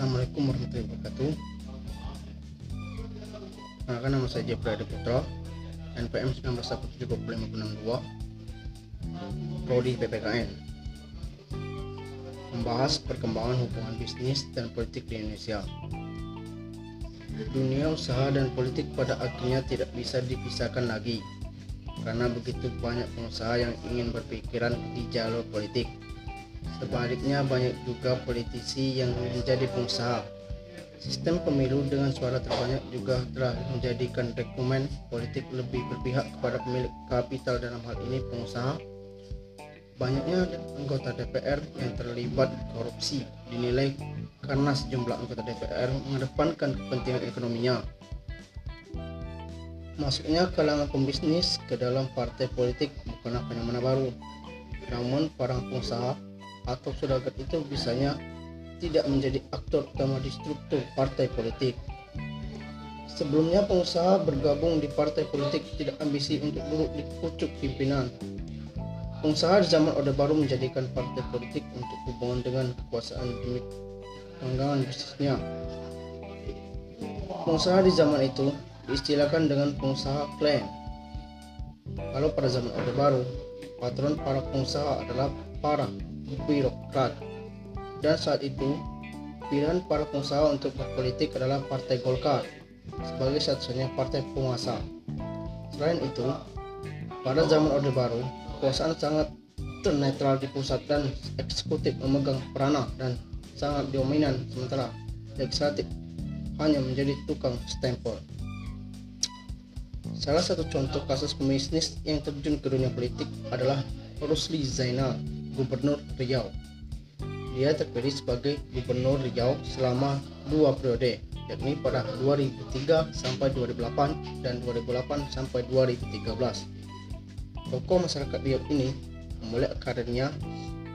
Assalamualaikum warahmatullahi wabarakatuh. Perkenalkan nama saya Jepra Adi Putra, NPM 19172562, Prodi PPKN. Membahas perkembangan hubungan bisnis dan politik di Indonesia. Dunia usaha dan politik pada akhirnya tidak bisa dipisahkan lagi karena begitu banyak pengusaha yang ingin berpikiran di jalur politik. Sebaliknya banyak juga politisi yang menjadi pengusaha. Sistem pemilu dengan suara terbanyak juga telah menjadikan dokumen politik lebih berpihak kepada pemilik kapital dalam hal ini pengusaha. Banyaknya anggota DPR yang terlibat korupsi dinilai karena sejumlah anggota DPR mengedepankan kepentingan ekonominya. Masuknya kalangan pembisnis ke dalam partai politik bukanlah fenomena baru. Namun para pengusaha atau saudagar itu bisanya tidak menjadi aktor utama di struktur partai politik. Sebelumnya pengusaha bergabung di partai politik tidak ambisi untuk duduk di pucuk pimpinan. Pengusaha di zaman Orde Baru menjadikan partai politik untuk hubungan dengan kekuasaan demi pengembangan bisnisnya. Pengusaha di zaman itu diistilahkan dengan pengusaha klan. Kalau pada zaman Orde Baru, patron para pengusaha adalah para birokrat. Dan saat itu, pilihan para pengusaha untuk berpolitik adalah Partai Golkar sebagai satu-satunya partai penguasa. Selain itu, pada zaman Orde Baru, kekuasaan sangat ternetral di pusat dan eksekutif memegang peranan dan sangat dominan sementara legislatif hanya menjadi tukang stempel. Salah satu contoh kasus pembisnis yang terjun ke dunia politik adalah Rusli Zainal, Gubernur Riau. Dia terpilih sebagai Gubernur Riau selama dua periode, yakni pada 2003 sampai 2008 dan 2008 sampai 2013. Tokoh masyarakat Riau ini memulai karirnya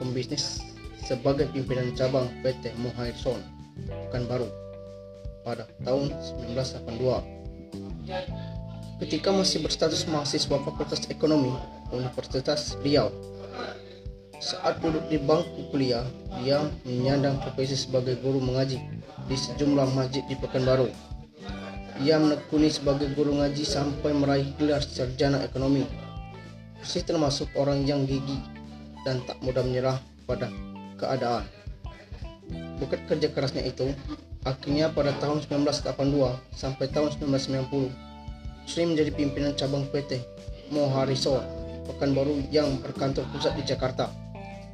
pembisnis sebagai pimpinan cabang PT Mohairson Pekanbaru pada tahun 1982 ketika masih berstatus mahasiswa Fakultas Ekonomi Universitas Riau. Saat duduk di bangku kuliah, dia menyandang profesi sebagai guru mengaji di sejumlah masjid di Pekanbaru. Ia menekuni sebagai guru ngaji sampai meraih gelar sarjana ekonomi. Si termasuk orang yang gigih dan tak mudah menyerah pada keadaan. Bukat kerja kerasnya itu, akhirnya pada tahun 1982 sampai tahun 1990 Sri menjadi pimpinan cabang PT Mohariso Pekanbaru yang berkantor pusat di Jakarta.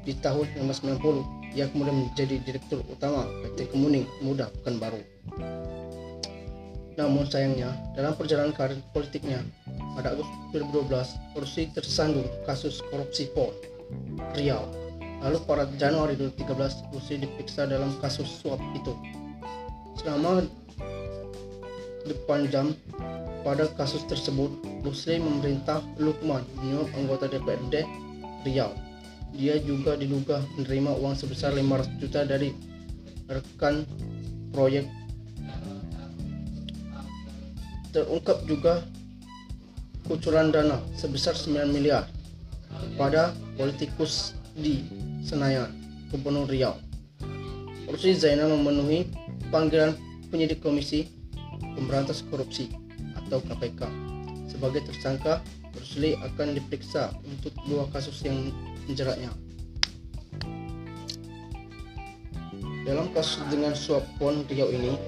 Di tahun 1990, ia kemudian menjadi direktur utama PT Kemuning Muda Pekanbaru. Namun sayangnya, dalam perjalanan karir politiknya, pada Agustus 2012, Rusli tersandung kasus korupsi PON Riau. Lalu pada Januari 2013, Rusli diperiksa dalam kasus suap itu. Selama depan jam pada kasus tersebut, Muslim memerintah Lukman menyuap anggota DPRD Riau. Dia juga diduga menerima uang sebesar 500 juta dari rekan proyek. Terungkap juga kucuran dana sebesar 9 miliar pada politikus di Senayan, Gubernur Riau. Rusli Zainal memenuhi panggilan penyidik komisi pemberantas korupsi atau KPK. Sebagai tersangka, Rusli akan diperiksa untuk dua kasus yang menjeratnya. Dalam kasus dengan suap pon Riau ini,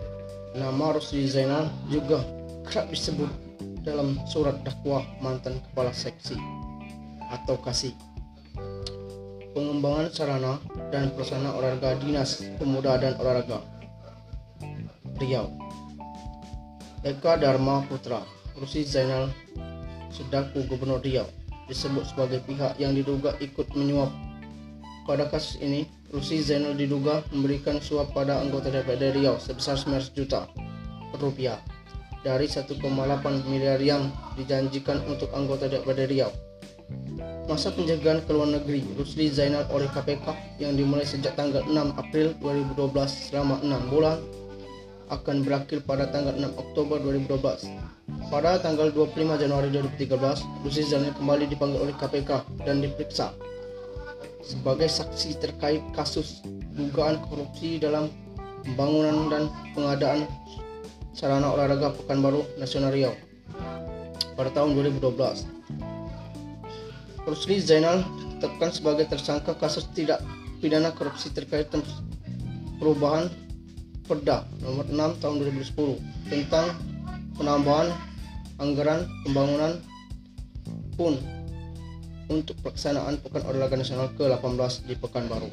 nama Rusli Zainal juga kerap disebut dalam surat dakwah mantan kepala seksi atau kasih. Pengembangan sarana dan prasarana olahraga dinas pemuda dan olahraga Riau. Eka Dharma Putra, Rusi Zainal Sedaku Gubernur Riau, disebut sebagai pihak yang diduga ikut menyuap. Pada kasus ini, Rusi Zainal diduga memberikan suap pada anggota DPRD Riau sebesar 900 juta rupiah dari 1,8 miliar yang dijanjikan untuk anggota DPRD Riau. Masa penjagaan ke luar negeri Rusli Zainal oleh KPK yang dimulai sejak tanggal 6 April 2012 selama 6 bulan akan berakhir pada tanggal 6 Oktober 2012. Pada tanggal 25 Januari 2013, Lucy kembali dipanggil oleh KPK dan diperiksa sebagai saksi terkait kasus dugaan korupsi dalam pembangunan dan pengadaan sarana olahraga Pekanbaru Nasional Riau pada tahun 2012. Rusli Zainal ditetapkan sebagai tersangka kasus tidak pidana korupsi terkait perubahan Perda nomor 6 tahun 2010 tentang penambahan anggaran pembangunan pun untuk pelaksanaan Pekan Olahraga Nasional ke-18 di Pekanbaru.